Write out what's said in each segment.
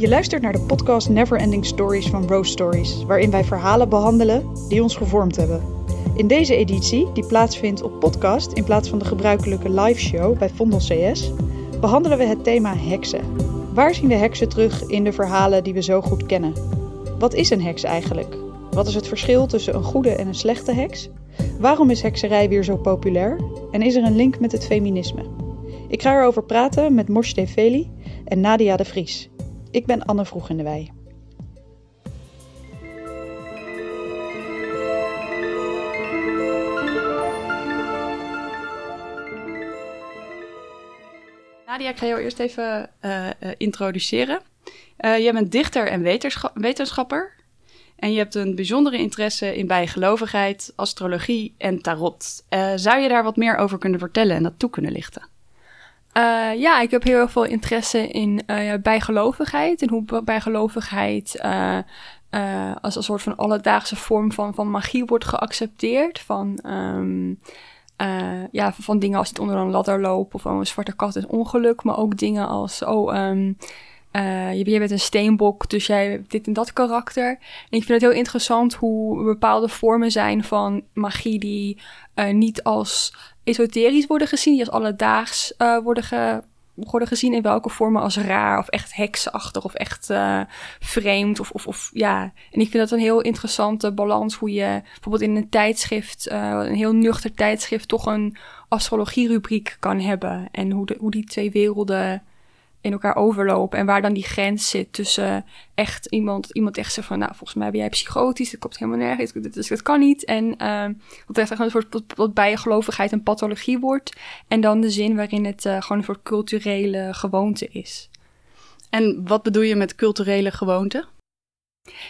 Je luistert naar de podcast Neverending Stories van Rose Stories, waarin wij verhalen behandelen die ons gevormd hebben. In deze editie, die plaatsvindt op podcast in plaats van de gebruikelijke live show bij Vondel CS, behandelen we het thema heksen. Waar zien we heksen terug in de verhalen die we zo goed kennen? Wat is een heks eigenlijk? Wat is het verschil tussen een goede en een slechte heks? Waarom is hekserij weer zo populair? En is er een link met het feminisme? Ik ga erover praten met Moshe Veli en Nadia de Vries. Ik ben Anne Vroeg in de Wei. Nadia, ik ga jou eerst even uh, uh, introduceren. Uh, jij bent dichter en wetenschapper. En je hebt een bijzondere interesse in bijgelovigheid, astrologie en tarot. zou je daar wat meer over kunnen vertellen en dat toe kunnen lichten? Uh, ja, ik heb heel veel interesse in uh, bijgelovigheid. En hoe bijgelovigheid uh, als een soort van alledaagse vorm van, van magie wordt geaccepteerd. Van, um, ja, van dingen als het onder een ladder lopen of een zwarte kat is ongeluk. Maar ook dingen als, oh, um, je, je bent een steenbok, dus jij hebt dit en dat karakter. En ik vind het heel interessant hoe bepaalde vormen zijn van magie die niet als esoterisch worden gezien, die als alledaags uh, worden, worden gezien in welke vormen als raar of echt heksachtig of echt vreemd of, of, of ja. En ik vind dat een heel interessante balans hoe je bijvoorbeeld in een tijdschrift, een heel nuchter tijdschrift, toch een astrologierubriek kan hebben en hoe, de, hoe die twee werelden in elkaar overlopen. En waar dan die grens zit tussen echt iemand, iemand echt zegt van, nou, volgens mij ben jij psychotisch, dat komt helemaal nergens, dus dat kan niet. En uh, wat echt een soort wat bijgelovigheid en pathologie wordt. En dan de zin waarin het uh, gewoon een soort culturele gewoonte is. En wat bedoel je met culturele gewoonte?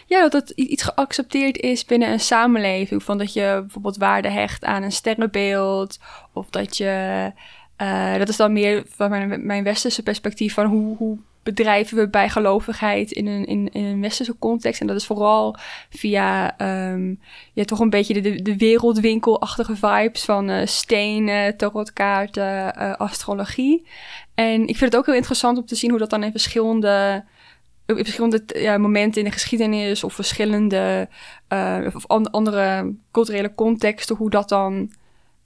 Ja, dat het iets geaccepteerd is binnen een samenleving. Van dat je bijvoorbeeld waarde hecht aan een sterrenbeeld. Of dat je uh, dat is dan meer van mijn, westerse perspectief van hoe, hoe bedrijven we bijgelovigheid in een, in, een westerse context. En dat is vooral via um, toch een beetje de, de wereldwinkelachtige vibes van uh, stenen, tarotkaarten, uh, astrologie. En ik vind het ook heel interessant om te zien hoe dat dan in verschillende verschillende ja, momenten in de geschiedenis of verschillende of andere culturele contexten, hoe dat dan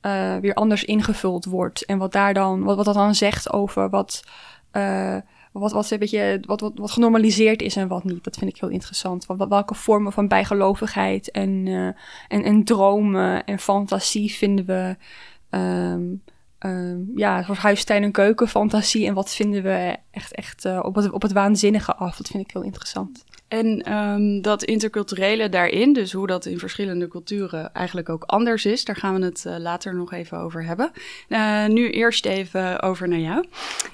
uh, weer anders ingevuld wordt. En wat daar dan, wat, wat dat dan zegt over wat, uh, wat, wat, een beetje, wat, wat, wat genormaliseerd is en wat niet. Dat vind ik heel interessant. Wat, welke vormen van bijgelovigheid en, uh, en, en dromen en fantasie vinden we. Um, ja, een soort huistuin- en keukenfantasie. En wat vinden we echt, echt op, het, op het waanzinnige af. Dat vind ik heel interessant. En um, dat interculturele daarin, dus hoe dat in verschillende culturen eigenlijk ook anders is, daar gaan we het uh, later nog even over hebben. Uh, nu eerst even over naar jou.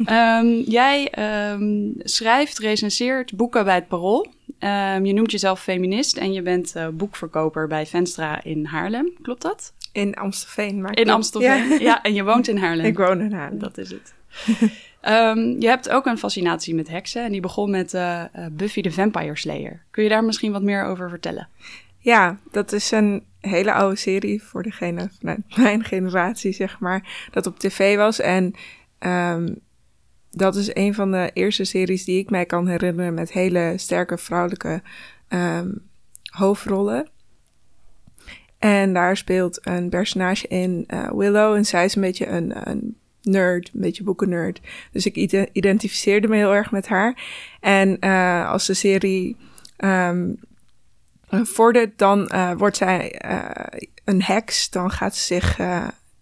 um, jij um, schrijft, recenseert boeken bij het Parool. je noemt jezelf feminist en je bent uh, boekverkoper bij Venstra in Haarlem. Klopt dat? In Amstelveen. Maar in Amstelveen, ja. ja. En je woont in Haarlem. Ik woon in Haarlem. Dat is het. Um, je hebt ook een fascinatie met heksen en die begon met uh, Buffy the Vampire Slayer. Kun je daar misschien wat meer over vertellen? Ja, dat is een hele oude serie voor degene vanuit mijn generatie, zeg maar, dat op tv was. En um, dat is een van de eerste series die ik mij kan herinneren met hele sterke vrouwelijke um, hoofdrollen. En daar speelt een personage in, uh, Willow, en zij is een beetje een, een nerd, een beetje boekennerd. Dus ik identificeerde me heel erg met haar. En uh, als de serie um, vordert, dan uh, wordt zij uh, een heks. Dan gaat ze zich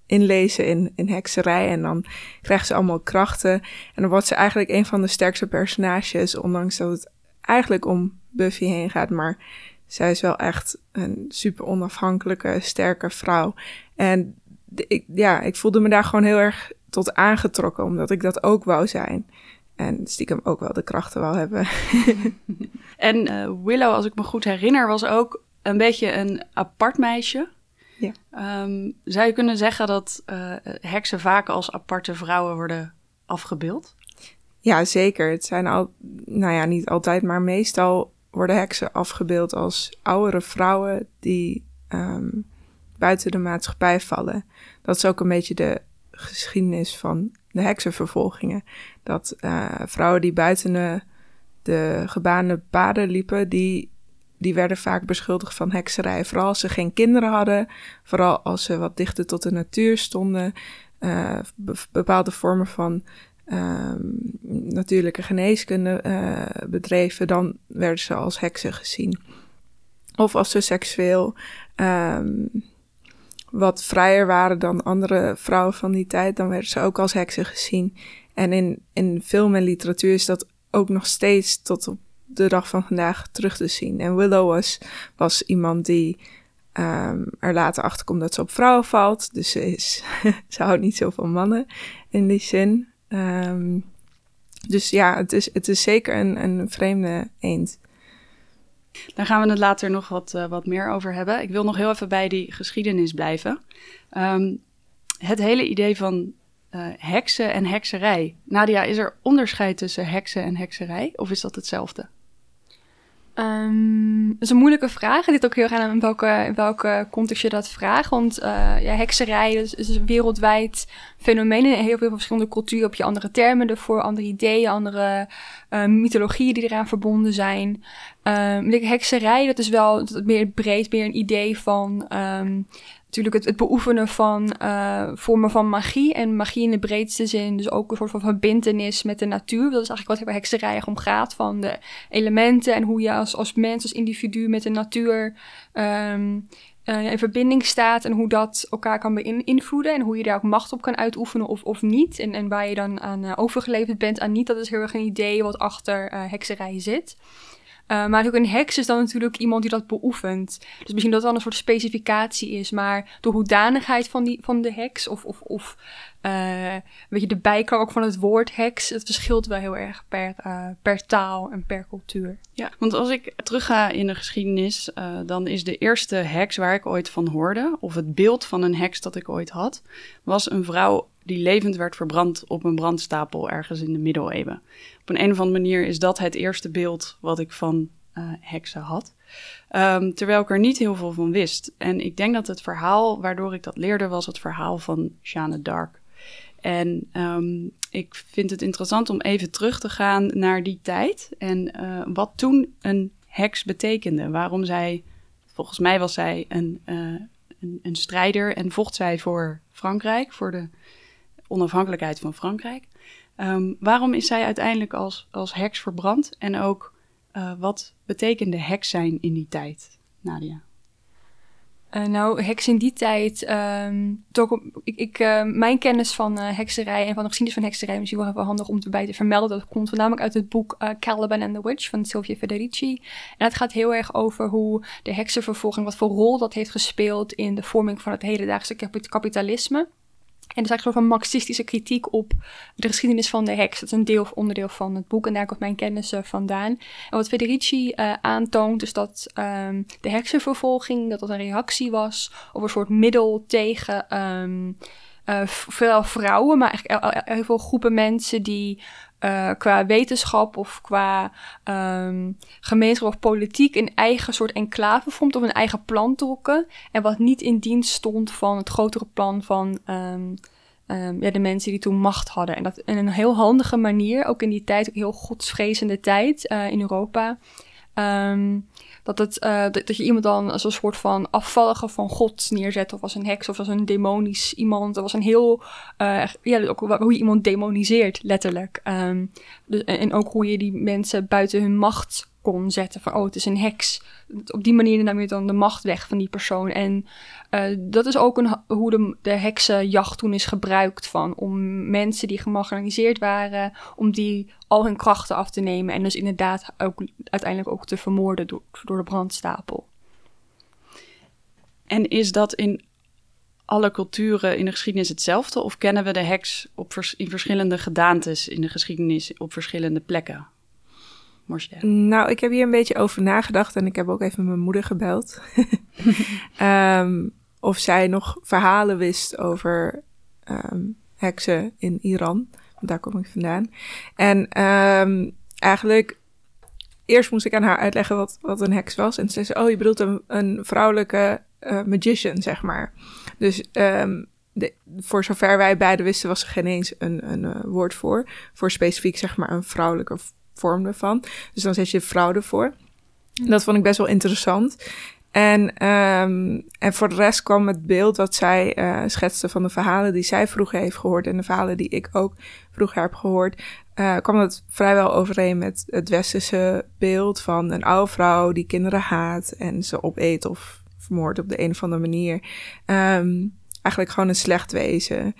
inlezen in, in hekserij en dan krijgt ze allemaal krachten. En dan wordt ze eigenlijk een van de sterkste personages, ondanks dat het eigenlijk om Buffy heen gaat. Maar zij is wel echt een super onafhankelijke, sterke vrouw. En ik, ja, ik voelde me daar gewoon heel erg tot aangetrokken, omdat ik dat ook wou zijn. En stiekem ook wel de krachten wou hebben. en uh, Willow, als ik me goed herinner, was ook een beetje een apart meisje. Ja. Um, zou je kunnen zeggen dat uh, heksen vaak als aparte vrouwen worden afgebeeld? Ja, zeker. Het zijn al, nou ja, niet altijd, maar meestal worden heksen afgebeeld als oudere vrouwen die um, buiten de maatschappij vallen. Dat is ook een beetje de geschiedenis van de heksenvervolgingen. Dat uh, vrouwen die buiten de, de gebaande paden liepen, die, die werden vaak beschuldigd van hekserij. Vooral als ze geen kinderen hadden, vooral als ze wat dichter tot de natuur stonden. Uh, bepaalde vormen van um, natuurlijke geneeskunde uh, bedreven, dan werden ze als heksen gezien. Of als ze seksueel um, wat vrijer waren dan andere vrouwen van die tijd, dan werden ze ook als heksen gezien. En in, in film en literatuur is dat ook nog steeds tot op de dag van vandaag terug te zien. En Willow was, was iemand die um, er later achter komt dat ze op vrouwen valt. Dus ze, is, ze houdt niet zo van mannen in die zin. Um, dus ja, het is, het is zeker een, een vreemde eend. Daar gaan we het later nog wat, uh, wat meer over hebben. Ik wil nog heel even bij die geschiedenis blijven. Um, het hele idee van uh, heksen en hekserij. Nadia, is er onderscheid tussen heksen en hekserij? Of is dat hetzelfde? Um, dat is een moeilijke vraag. Ligt ook heel erg aan in welke, welke context je dat vraagt. Want uh, ja, hekserij is, een wereldwijd fenomeen. In heel veel verschillende culturen heb je andere termen ervoor, andere ideeën, andere uh, mythologieën die eraan verbonden zijn. Um, hekserij, dat is wel meer breed, meer een idee van um, natuurlijk het, het beoefenen van uh, vormen van magie. En magie in de breedste zin, dus ook een soort van verbindenis met de natuur. Dat is eigenlijk wat hekserij om gaat, van de elementen en hoe je als, als mens, als individu met de natuur um, uh, in verbinding staat. En hoe dat elkaar kan beïnvloeden en hoe je daar ook macht op kan uitoefenen of, of niet. En, en waar je dan aan uh, overgeleverd bent aan niet. Dat is heel erg een idee wat achter hekserij zit. Uh, maar ook een heks is dan natuurlijk iemand die dat beoefent. Dus misschien dat dan een soort specificatie is. Maar de hoedanigheid van, die, van de heks of, of, of uh, weet je, de bijklank van het woord heks, het verschilt wel heel erg per, uh, per taal en per cultuur. Ja, want als ik terugga in de geschiedenis, dan is de eerste heks waar ik ooit van hoorde, of het beeld van een heks dat ik ooit had, was een vrouw die levend werd verbrand op een brandstapel ergens in de middeleeuwen. Op een, een of andere manier is dat het eerste beeld wat ik van heksen had. Um, terwijl ik er niet heel veel van wist. En ik denk dat het verhaal waardoor ik dat leerde was het verhaal van Jeanne d'Arc. En um, ik vind het interessant om even terug te gaan naar die tijd en uh, wat toen een heks betekende. Waarom zij, volgens mij was zij een, uh, een, een strijder en vocht zij voor Frankrijk, voor de onafhankelijkheid van Frankrijk. Um, waarom is zij uiteindelijk als, als heks verbrand? En ook uh, wat betekende heks zijn in die tijd, Nadia? Uh, nou, heks in die tijd, um, toch, ik, ik, uh, mijn kennis van uh, hekserij en van de geschiedenis van hekserij is misschien wel even handig om erbij te vermelden. Dat komt voornamelijk uit het boek Caliban and the Witch van Sylvia Federici. En het gaat heel erg over hoe de heksenvervolging, wat voor rol dat heeft gespeeld in de vorming van het hedendaagse kapitalisme. En er is eigenlijk een soort van marxistische kritiek op de geschiedenis van de heks. Dat is een deel of onderdeel van het boek en daar komt mijn kennis uh, vandaan. En wat Federici uh, aantoont is dat um, de heksenvervolging, dat dat een reactie was op een soort middel tegen um, uh, vrouwen, maar eigenlijk heel veel groepen mensen die uh, qua wetenschap of qua um, gemeenschap of politiek een eigen soort enclave vormt of een eigen plan trokken. En wat niet in dienst stond van het grotere plan van um, um, ja, de mensen die toen macht hadden. En dat in een heel handige manier, ook in die tijd, ook heel godsvrezende tijd uh, in Europa. Um, dat, het, uh, dat, je iemand dan als een soort van afvallige van God neerzet, of als een heks, of als een demonisch iemand. Dat was een heel, uh, ja, ook hoe je iemand demoniseert, letterlijk. Um, dus, en ook hoe je die mensen buiten hun macht zetten. Van, oh, het is een heks. Op die manier nam je dan de macht weg van die persoon. En uh, dat is ook een, hoe de, de heksenjacht toen is gebruikt van. Om mensen die gemarginaliseerd waren, om die al hun krachten af te nemen. En dus inderdaad ook uiteindelijk ook te vermoorden door, door de brandstapel. En is dat in alle culturen in de geschiedenis hetzelfde? Of kennen we de heks op in verschillende gedaantes in de geschiedenis op verschillende plekken? Nou, ik heb hier een beetje over nagedacht en ik heb ook even mijn moeder gebeld. um, of zij nog verhalen wist over um, heksen in Iran. Daar kom ik vandaan. En um, eigenlijk, eerst moest ik aan haar uitleggen wat, wat een heks was. En ze zei, oh, je bedoelt een, een vrouwelijke uh, magician, zeg maar. Dus voor zover wij beiden wisten, was er geen eens een, een uh, woord voor. Voor specifiek, zeg maar, een vrouwelijke vorm ervan. Dus dan zet je vrouw ervoor. Dat vond ik best wel interessant. En, ehm, en voor de rest kwam het beeld wat zij uh, schetste van de verhalen die zij vroeger heeft gehoord en de verhalen die ik ook vroeger heb gehoord, uh, kwam dat vrijwel overeen met het westerse beeld van een oude vrouw die kinderen haat en ze opeet of vermoordt op de een of andere manier. Um, eigenlijk gewoon een slecht wezen.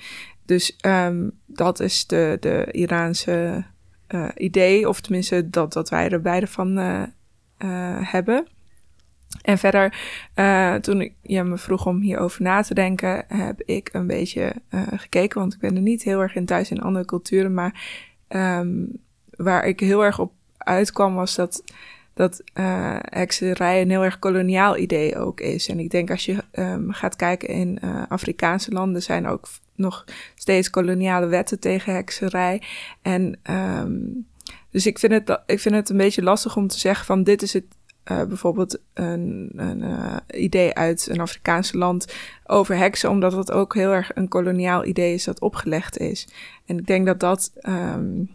Dus um, dat is de, de Iraanse uh, idee, of tenminste dat, dat wij er beide van uh, hebben. En verder, toen ik, je me vroeg om hierover na te denken, heb ik een beetje gekeken, want ik ben er niet heel erg in thuis in andere culturen, maar um, waar ik heel erg op uitkwam was dat, dat uh, een heel erg koloniaal idee ook is. En ik denk als je um, gaat kijken in Afrikaanse landen zijn ook nog steeds koloniale wetten tegen hekserij. En um, dus ik vind, het, ik vind het een beetje lastig om te zeggen van dit is het uh, bijvoorbeeld een, een uh, idee uit een Afrikaanse land over heksen, omdat het ook heel erg een koloniaal idee is dat opgelegd is. En ik denk dat dat um,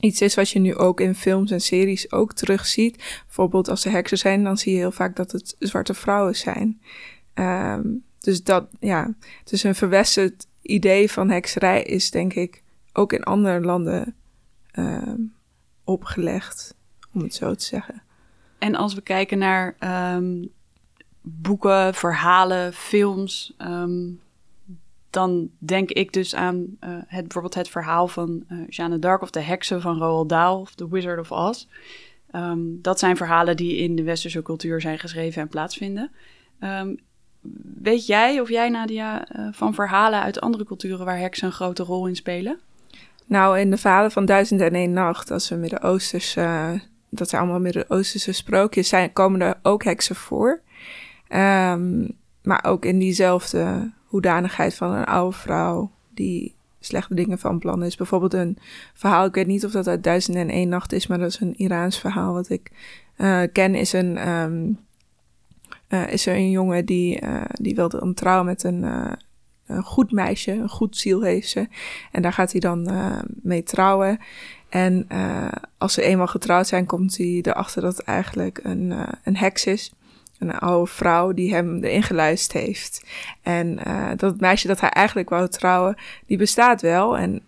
iets is wat je nu ook in films en series ook terugziet. Bijvoorbeeld als er heksen zijn, dan zie je heel vaak dat het zwarte vrouwen zijn. Um, dus dat, ja, dus een verwesterd idee van hekserij is denk ik ook in andere landen um, opgelegd, om het zo te zeggen. En als we kijken naar um, boeken, verhalen, films, um, dan denk ik dus aan uh, het, bijvoorbeeld het verhaal van uh, Jeanne d'Arc of de heksen van Roald Dahl of The Wizard of Oz. Dat zijn verhalen die in de westerse cultuur zijn geschreven en plaatsvinden. Weet jij of jij, Nadia, uh, van verhalen uit andere culturen waar heksen een grote rol in spelen? Nou, in de verhalen van Duizend en één Nacht, als we Midden-Oosters dat zijn allemaal Midden-Oosterse sprookjes, zijn, komen er ook heksen voor. Um, maar ook in diezelfde hoedanigheid van een oude vrouw die slechte dingen van plan is. Bijvoorbeeld een verhaal, ik weet niet of dat uit Duizend en één Nacht is, maar dat is een Iraans verhaal wat ik uh, ken, is een... Um, uh, is er een jongen die, uh, die wilde een trouwen met een, een goed meisje, een goed ziel heeft ze. En daar gaat hij dan mee trouwen. En als ze eenmaal getrouwd zijn, komt hij erachter dat het eigenlijk een, een heks is. Een oude vrouw die hem erin geluisterd heeft. En dat meisje dat hij eigenlijk wou trouwen, die bestaat wel. En,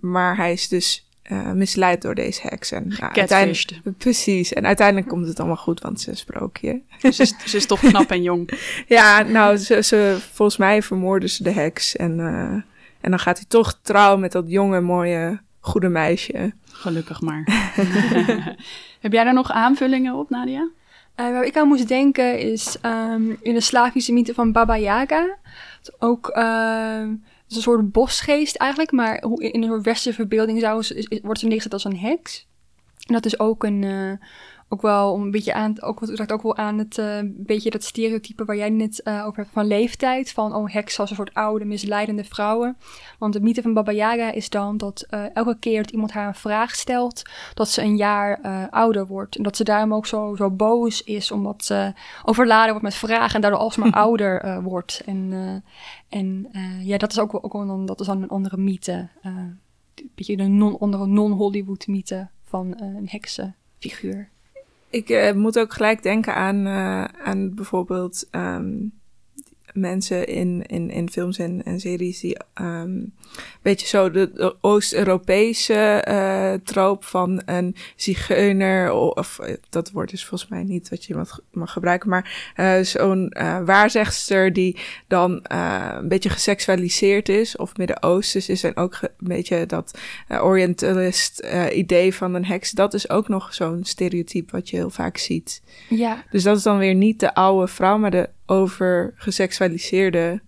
maar hij is dus misleid door deze heks. En, nou, uiteindelijk, precies. En uiteindelijk komt het allemaal goed, want ze is sprookje. Ze is, ze is toch knap en jong. ja, nou, ze, ze, volgens mij vermoorden ze de heks. En, en dan gaat hij toch trouwen met dat jonge, mooie goede meisje. Gelukkig maar. Heb jij daar nog aanvullingen op, Nadia? Uh, waar ik aan moest denken is um, in de Slavische mythe van Baba Yaga. Ook uh, is een soort bosgeest eigenlijk, maar in een westerse verbeelding zou, wordt ze neergezet als een heks. En dat is ook een, uh, ook wel om een beetje aan, ook, raakt ook wel aan het uh, beetje dat stereotype waar jij net uh, over hebt van leeftijd. Van oh, heks als een soort oude, misleidende vrouwen. Want de mythe van Baba Yaga is dan dat uh, elke keer dat iemand haar een vraag stelt, dat ze een jaar ouder wordt. En dat ze daarom ook zo, zo boos is, omdat ze overladen wordt met vragen en daardoor alsmaar ouder wordt. En, en ja, dat is ook, ook wel dat is dan een andere mythe. een beetje een non, andere non-Hollywood mythe van een heksenfiguur. Ik uh, moet ook gelijk denken aan, uh, aan bijvoorbeeld um, mensen in, in, in films en, en series die um, beetje zo de, de Oost-Europese uh, troop van een zigeuner, of dat woord is volgens mij niet wat je mag, mag gebruiken, maar uh, zo'n uh, waarzegster die dan een beetje geseksualiseerd is, of Midden-Oosters is en ook een beetje dat Orientalist idee van een heks, dat is ook nog zo'n stereotype wat je heel vaak ziet. Ja. Dus dat is dan weer niet de oude vrouw, maar de over geseksualiseerde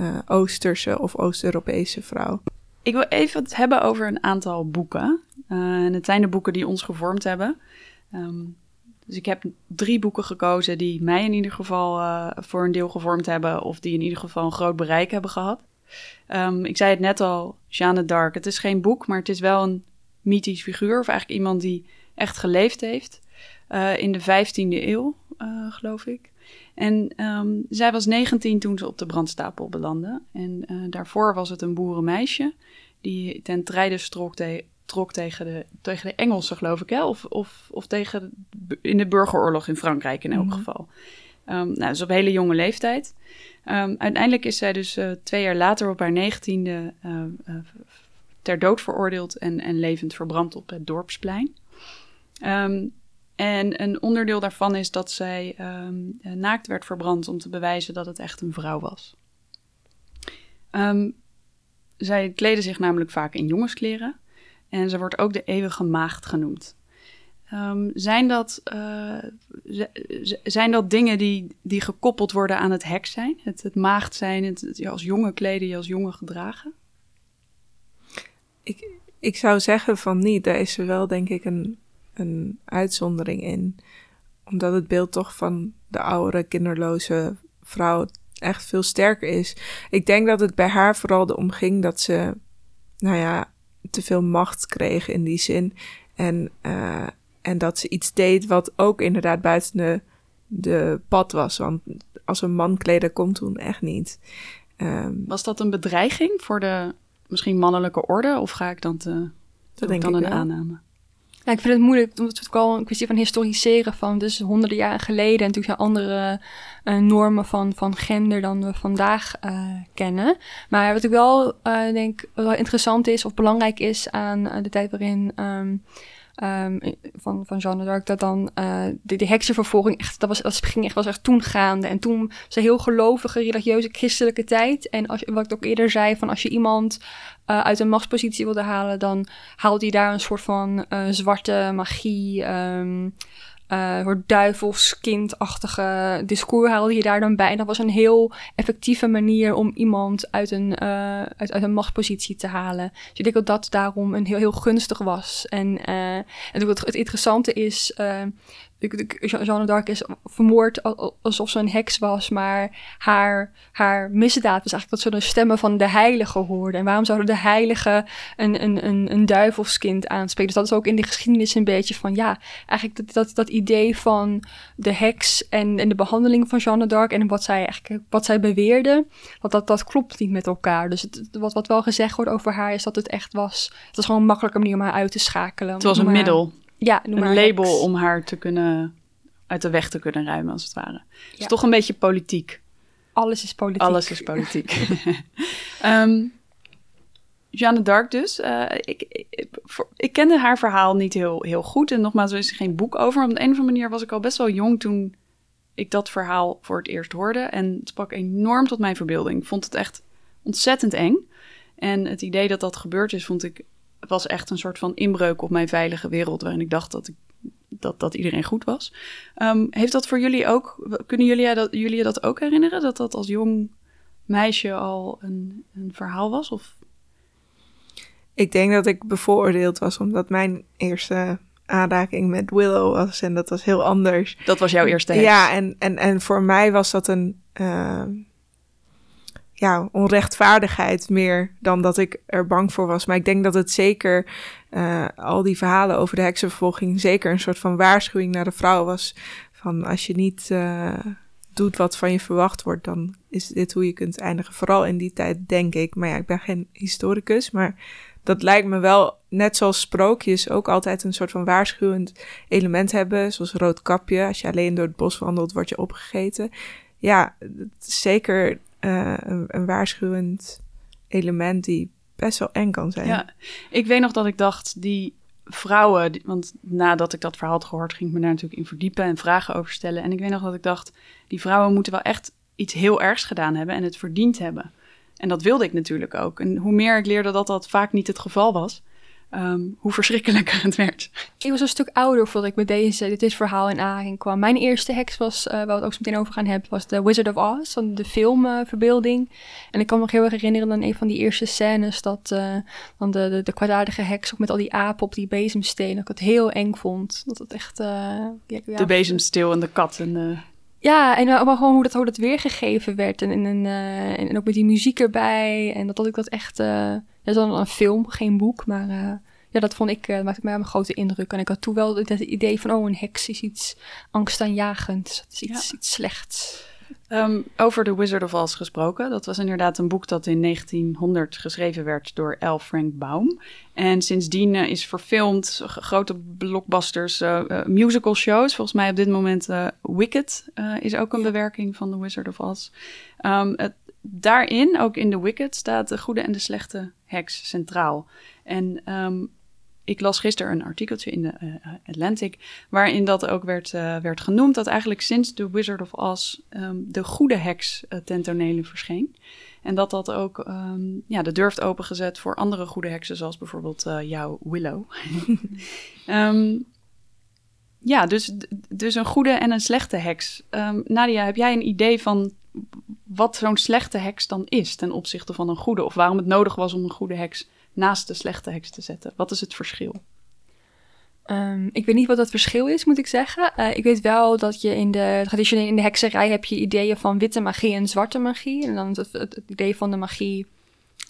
uh, Oosterse of Oost-Europese vrouw. Ik wil even het hebben over een aantal boeken. Uh, en het zijn de boeken die ons gevormd hebben. Um, dus ik heb drie boeken gekozen die mij in ieder geval uh, voor een deel gevormd hebben, of die in ieder geval een groot bereik hebben gehad. Um, ik zei het net al, Jeanne d'Arc. Het is geen boek, maar het is wel een mythisch figuur, of eigenlijk iemand die echt geleefd heeft. In de 15e eeuw, geloof ik. En um, zij was 19 toen ze op de brandstapel belandde. En uh, daarvoor was het een boerenmeisje die ten trijde trok tegen de, tegen de Engelsen, geloof ik, hè? Of, of, of tegen in de burgeroorlog in Frankrijk in elk Mhm. geval. Ehm, nou, dus op hele jonge leeftijd. Ehm, uiteindelijk is zij dus eh, twee jaar later op haar negentiende eh, eh, ter dood veroordeeld en, en levend verbrand op het dorpsplein. Ehm, en een onderdeel daarvan is dat zij ehm, eh, naakt werd verbrand om te bewijzen dat het echt een vrouw was. Ehm, zij kleden zich namelijk vaak in jongenskleren en ze wordt ook de eeuwige maagd genoemd. Ehm, zijn, dat, eh, zijn dat dingen die, die gekoppeld worden aan het hek zijn? Het, het maagd zijn, het, het je als jongen kleden, je als jongen gedragen? Ik, ik zou zeggen van niet. Daar is er wel denk ik een, een uitzondering in. Omdat het beeld toch van de oudere kinderloze vrouw echt veel sterker is. Ik denk dat het bij haar vooral erom ging dat ze, nou ja, te veel macht kreeg in die zin. En, eh, en dat ze iets deed wat ook inderdaad buiten de, de pad was. Want als een man kleden komt toen echt niet. Ehm, Was dat een bedreiging voor de misschien mannelijke orde? Of ga ik dan te, ik denk dan ik een wel. aanname? Ja, ik vind het moeilijk, omdat het ook al een kwestie van historiseren van dus honderden jaren geleden. En natuurlijk zijn andere eh, normen van, van gender dan we vandaag eh, kennen. Maar wat ik wel eh, denk wel interessant is of belangrijk is aan de tijd waarin ehm, ehm, van, van Jeanne d'Arc, dat dan eh, de, de heksenvervolging echt, dat was, dat ging echt, was echt toen gaande. En toen was heel gelovige, religieuze, christelijke tijd. En als, wat ik ook eerder zei, van als je iemand eh, uit een machtspositie wilde halen, dan haalde hij daar een soort van eh, zwarte magie, ehm eh soort duivelskindachtige discours haalde je daar dan bij. Dat was een heel effectieve manier om iemand uit een, eh, uit, uit een machtspositie te halen. Dus ik denk dat dat daarom een heel, heel gunstig was. En, eh, en het, het interessante is, Jeanne d'Arc is vermoord al- al- alsof ze een heks was, maar haar, haar misdaad was eigenlijk dat ze de stemmen van de heilige hoorde. En waarom zouden de heiligen een, een, een, een duivelskind aanspreken? Dus dat is ook in de geschiedenis een beetje van, ja, eigenlijk dat, dat, dat idee van de heks en, en de behandeling van Jeanne d'Arc en wat zij eigenlijk wat zij beweerde, dat, dat, dat klopt niet met elkaar. Dus het, wat, wat wel gezegd wordt over haar is dat het echt was, het was gewoon een makkelijke manier om haar uit te schakelen. Het was een middel, ja, noem een label heks. om haar te kunnen, uit de weg te kunnen ruimen, als het ware. Ja. toch een beetje politiek. Alles is politiek. Alles is politiek. Ehm, Jeanne d'Arc dus. eh, ik, ik, voor- ik kende haar verhaal niet heel, heel goed. En nogmaals, er is geen boek over. Maar op de een of andere manier was ik al best wel jong toen ik dat verhaal voor het eerst hoorde. En het sprak enorm tot mijn verbeelding. Ik vond het echt ontzettend eng. En het idee dat dat gebeurd is, vond ik... was echt een soort van inbreuk op mijn veilige wereld... waarin ik dacht dat, ik, dat, dat iedereen goed was. Ehm, heeft dat voor jullie ook... Kunnen jullie dat, jullie je dat ook herinneren? Dat dat als jong meisje al een, een verhaal was? Of Ik denk dat ik bevooroordeeld was omdat mijn eerste aanraking met Willow was en dat was heel anders. dat was jouw eerste heks? Ja, en, en, en voor mij was dat een ehm, ja, onrechtvaardigheid meer dan dat ik er bang voor was. Maar ik denk dat het zeker, eh, al die verhalen over de heksenvervolging, zeker een soort van waarschuwing naar de vrouw was. Van als je niet eh, doet wat van je verwacht wordt, dan is dit hoe je kunt eindigen. Vooral in die tijd, denk ik. Maar ja, ik ben geen historicus, maar dat lijkt me wel, net zoals sprookjes, ook altijd een soort van waarschuwend element hebben. Zoals rood kapje. Als je alleen door het bos wandelt, word je opgegeten. Ja, zeker eh, een, waarschuwend element die best wel eng kan zijn. Ja, ik weet nog dat ik dacht, die vrouwen, want nadat ik dat verhaal had gehoord, ging ik me daar natuurlijk in verdiepen en vragen over stellen. En ik weet nog dat ik dacht, die vrouwen moeten wel echt iets heel ergs gedaan hebben en het verdiend hebben. En dat wilde ik natuurlijk ook. En hoe meer ik leerde dat dat vaak niet het geval was, ehm, hoe verschrikkelijker het werd. Ik was een stuk ouder voordat ik met deze, dit, verhaal in aanraking kwam. Mijn eerste heks was, eh, waar we het ook zo meteen over gaan hebben, was The Wizard of Oz, van de filmverbeelding. en ik kan me nog heel erg herinneren aan een van die eerste scènes, dat eh, dan de, de, de kwaadaardige heks ook met al die apen op die bezemstenen, dat ik het heel eng vond. Dat het echt... eh, ja, ja, De bezemsteel en de kat en de... Ja, en maar gewoon hoe dat, hoe dat weergegeven werd. En, en, en, en ook met die muziek erbij. En dat, dat ik dat echt... eh dat is dan een film, geen boek. Maar eh, ja, dat vond ik... eh maakte mij een grote indruk. En ik had toen wel het, idee van... Oh, een heks is iets angstaanjagends. Het is iets, iets slechts. Um, over The Wizard of Oz gesproken. Dat was inderdaad een boek dat in 1900 geschreven werd door L. Frank Baum. En sindsdien uh, is verfilmd, grote blockbusters, uh, uh, musical shows. Volgens mij op dit moment Wicked is ook een bewerking van The Wizard of Oz. Um, het, daarin, ook in The Wicked, staat de goede en de slechte heks centraal. En um, ik las gisteren een artikeltje in de uh, Atlantic, waarin dat ook werd, uh, werd genoemd, dat eigenlijk sinds The Wizard of Oz um, de goede heks uh, ten verscheen. En dat dat ook um, ja, de deur heeft opengezet voor andere goede heksen, zoals bijvoorbeeld jouw Willow. ja, dus, dus een goede en een slechte heks. Nadia, heb jij een idee van wat zo'n slechte heks dan is ten opzichte van een goede? Of waarom het nodig was om een goede heks naast de slechte heks te zetten? Wat is het verschil? Um, ik weet niet wat dat verschil is, moet ik zeggen. Uh, ik weet wel dat je in de traditionele in de hekserij heb je ideeën van witte magie en zwarte magie. En dan het idee van de magie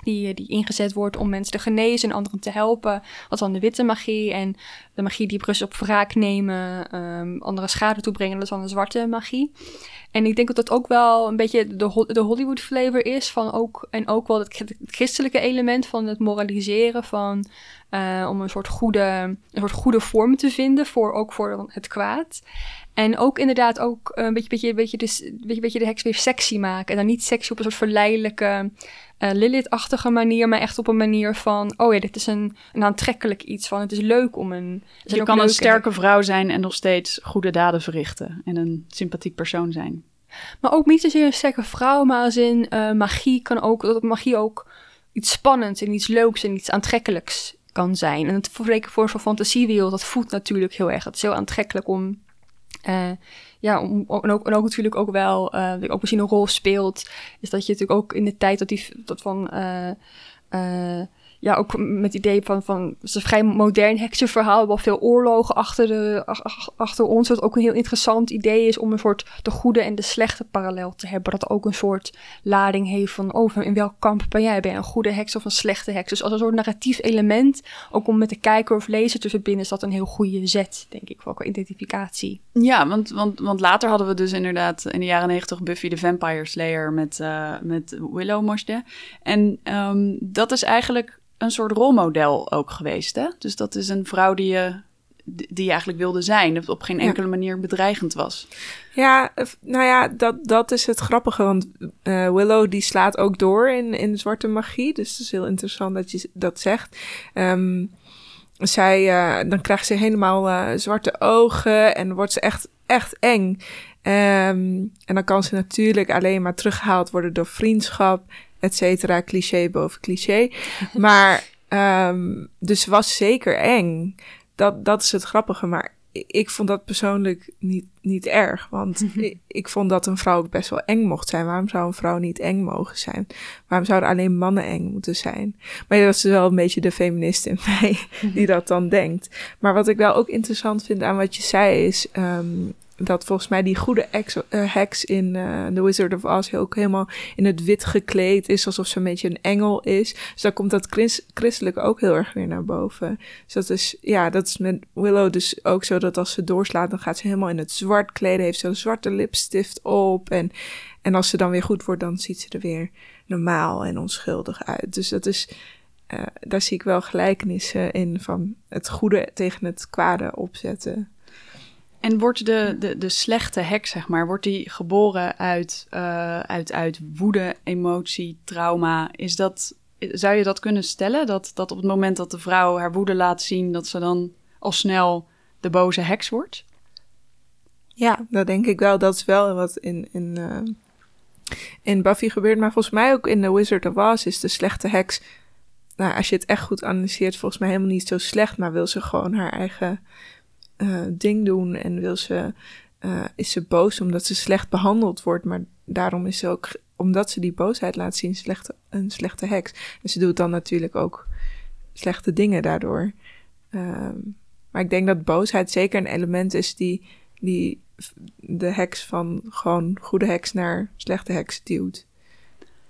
die, die ingezet wordt om mensen te genezen en anderen te helpen. Wat dan de witte magie. En de magie die rust op wraak nemen, um, andere schade toebrengen, dat is dan de zwarte magie. En ik denk dat dat ook wel een beetje de, de Hollywood flavor is. Van ook, en ook wel het, christelijke element van het moraliseren. Van, uh, om een soort, goede, een soort goede vorm te vinden. Voor, ook voor het kwaad. En ook inderdaad ook een beetje, beetje, beetje, de, beetje, beetje de heks weer sexy maken. En dan niet sexy op een soort verleidelijke, uh, Lilith-achtige manier. Maar echt op een manier van, oh ja, dit is een, een aantrekkelijk iets. Van het is leuk om een... Je kan een sterke vrouw zijn en nog steeds goede daden verrichten. En een sympathiek persoon zijn. Maar ook niet zozeer een sterke vrouw, maar als in uh, magie kan ook, dat magie ook iets spannends en iets leuks en iets aantrekkelijks kan zijn. En het voor, voor zo'n fantasiewereld, dat voelt natuurlijk heel erg. Het is heel aantrekkelijk om uh, ja, en, ook, en ook natuurlijk ook wel, uh, ook misschien een rol speelt, is dat je natuurlijk ook in de tijd dat die dat van uh, ja, ook met het idee van, van het is een vrij modern heksenverhaal, wel veel oorlogen achter, de, achter ons, wat ook een heel interessant idee is om een soort de goede en de slechte parallel te hebben, dat ook een soort lading heeft van, oh, in welk kamp ben jij? Ben een goede heks of een slechte heks? Dus als een soort narratief element, ook om met de kijker of lezer te verbinden, is dat een heel goede zet, denk ik, voor qua identificatie. Ja, want, want, want later hadden we dus inderdaad in de jaren negentig Buffy the Vampire Slayer met, uh, met Willow Mosde. En um, dat is eigenlijk een soort rolmodel ook geweest. Hè? Dus dat is een vrouw die je, die je eigenlijk wilde zijn. Dat op geen enkele manier bedreigend was. Ja, nou ja, dat, dat is het grappige. Want uh, Willow die slaat ook door in, in zwarte magie. Dus het is heel interessant dat je dat zegt. Um, zij, uh, dan krijgt ze helemaal uh, zwarte ogen en wordt ze echt, echt eng. Um, en dan kan ze natuurlijk alleen maar teruggehaald worden door vriendschap et cetera, cliché boven cliché. Maar, um, dus was zeker eng. Dat, dat is het grappige. Maar ik, ik vond dat persoonlijk niet, niet erg. Want ik, ik, vond dat een vrouw ook best wel eng mocht zijn. Waarom zou een vrouw niet eng mogen zijn? Waarom zouden alleen mannen eng moeten zijn? Maar dat is wel een beetje de feminist in mij die dat dan denkt. Maar wat ik wel ook interessant vind aan wat je zei is... Um, dat volgens mij die goede ex, uh, heks in uh, The Wizard of Oz ook helemaal in het wit gekleed is, alsof ze een beetje een engel is. Dus daar komt dat christ christelijke ook heel erg weer naar boven. Dus dat is, ja, dat is met Willow dus ook zo dat als ze doorslaat, dan gaat ze helemaal in het zwart kleden, heeft een zwarte lipstift op. En, en als ze dan weer goed wordt, dan ziet ze er weer normaal en onschuldig uit. Dus dat is, uh, daar zie ik wel gelijkenissen in van het goede tegen het kwade opzetten. En wordt de, de, de slechte heks, zeg maar, wordt die geboren uit, uh, uit, uit woede, emotie, trauma? Is dat, zou je dat kunnen stellen? Dat, dat op het moment dat de vrouw haar woede laat zien, dat ze dan al snel de boze heks wordt? Ja, dat denk ik wel. Dat is wel wat in, in, uh, in Buffy gebeurt. Maar volgens mij ook in The Wizard of Oz is de slechte heks... Nou, als je het echt goed analyseert, volgens mij helemaal niet zo slecht. Maar wil ze gewoon haar eigen uh, ding doen en wil ze, uh, is ze boos omdat ze slecht behandeld wordt. Maar daarom is ze ook, omdat ze die boosheid laat zien, slechte, een slechte heks. En ze doet dan natuurlijk ook slechte dingen daardoor. Um, maar ik denk dat boosheid zeker een element is die, die de heks van gewoon goede heks naar slechte heks duwt.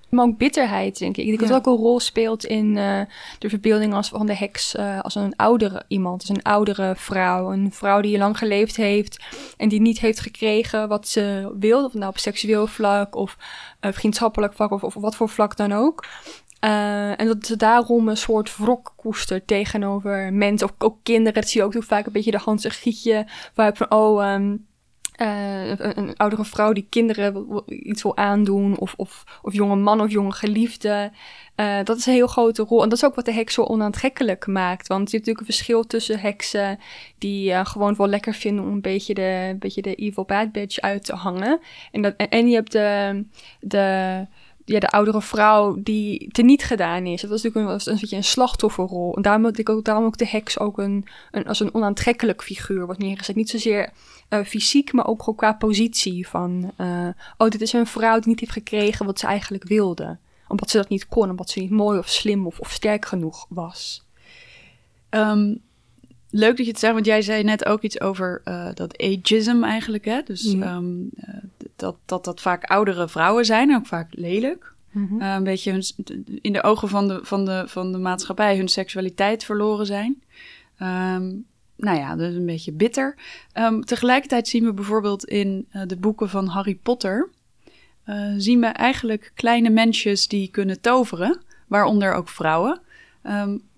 Maar ook bitterheid, denk ik. Ik denk dat Ja. ook een rol speelt in eh, de verbeelding als, van de heks eh, als een oudere iemand. Als een oudere vrouw. Een vrouw die lang geleefd heeft en die niet heeft gekregen wat ze wil. Of nou op seksueel vlak of eh, vriendschappelijk vlak of, of wat voor vlak dan ook. En dat ze daarom een soort wrok koestert tegenover mensen. Of ook kinderen. Dat zie je ook vaak een beetje de Hans en Gietje vibe van... Oh, ehm, eh, een, oudere vrouw die kinderen iets wil aandoen, of, of, of jonge man of jonge geliefde. Eh, dat is een heel grote rol. En dat is ook wat de heks zo onaantrekkelijk maakt. Want je hebt natuurlijk een verschil tussen heksen die eh, gewoon wel lekker vinden om een beetje de, een beetje de evil bad bitch uit te hangen. En, dat, en je hebt de, de, ja, de oudere vrouw die teniet gedaan is. Dat is natuurlijk een, een, beetje een slachtofferrol. En daarom, heb ik ook, daarom ook de heks ook een, een, als een onaantrekkelijk figuur wordt neergezet. Niet zozeer eh, fysiek, maar ook qua positie. Van, eh, oh, dit is een vrouw die niet heeft gekregen wat ze eigenlijk wilde. Omdat ze dat niet kon, omdat ze niet mooi of slim of, of sterk genoeg was. Ehm, leuk dat je het zegt, want jij zei net ook iets over eh, dat ageism eigenlijk. Hè? Dus Mhm. ehm, eh, dat, dat dat vaak oudere vrouwen zijn, ook vaak lelijk. Mhm. Eh, een beetje hun, in de ogen van de, van, de, van de maatschappij hun seksualiteit verloren zijn. Ehm, nou ja, dus een beetje bitter. Ehm, tegelijkertijd zien we bijvoorbeeld in de boeken van Harry Potter... zien we eigenlijk kleine mensjes die kunnen toveren, waaronder ook vrouwen.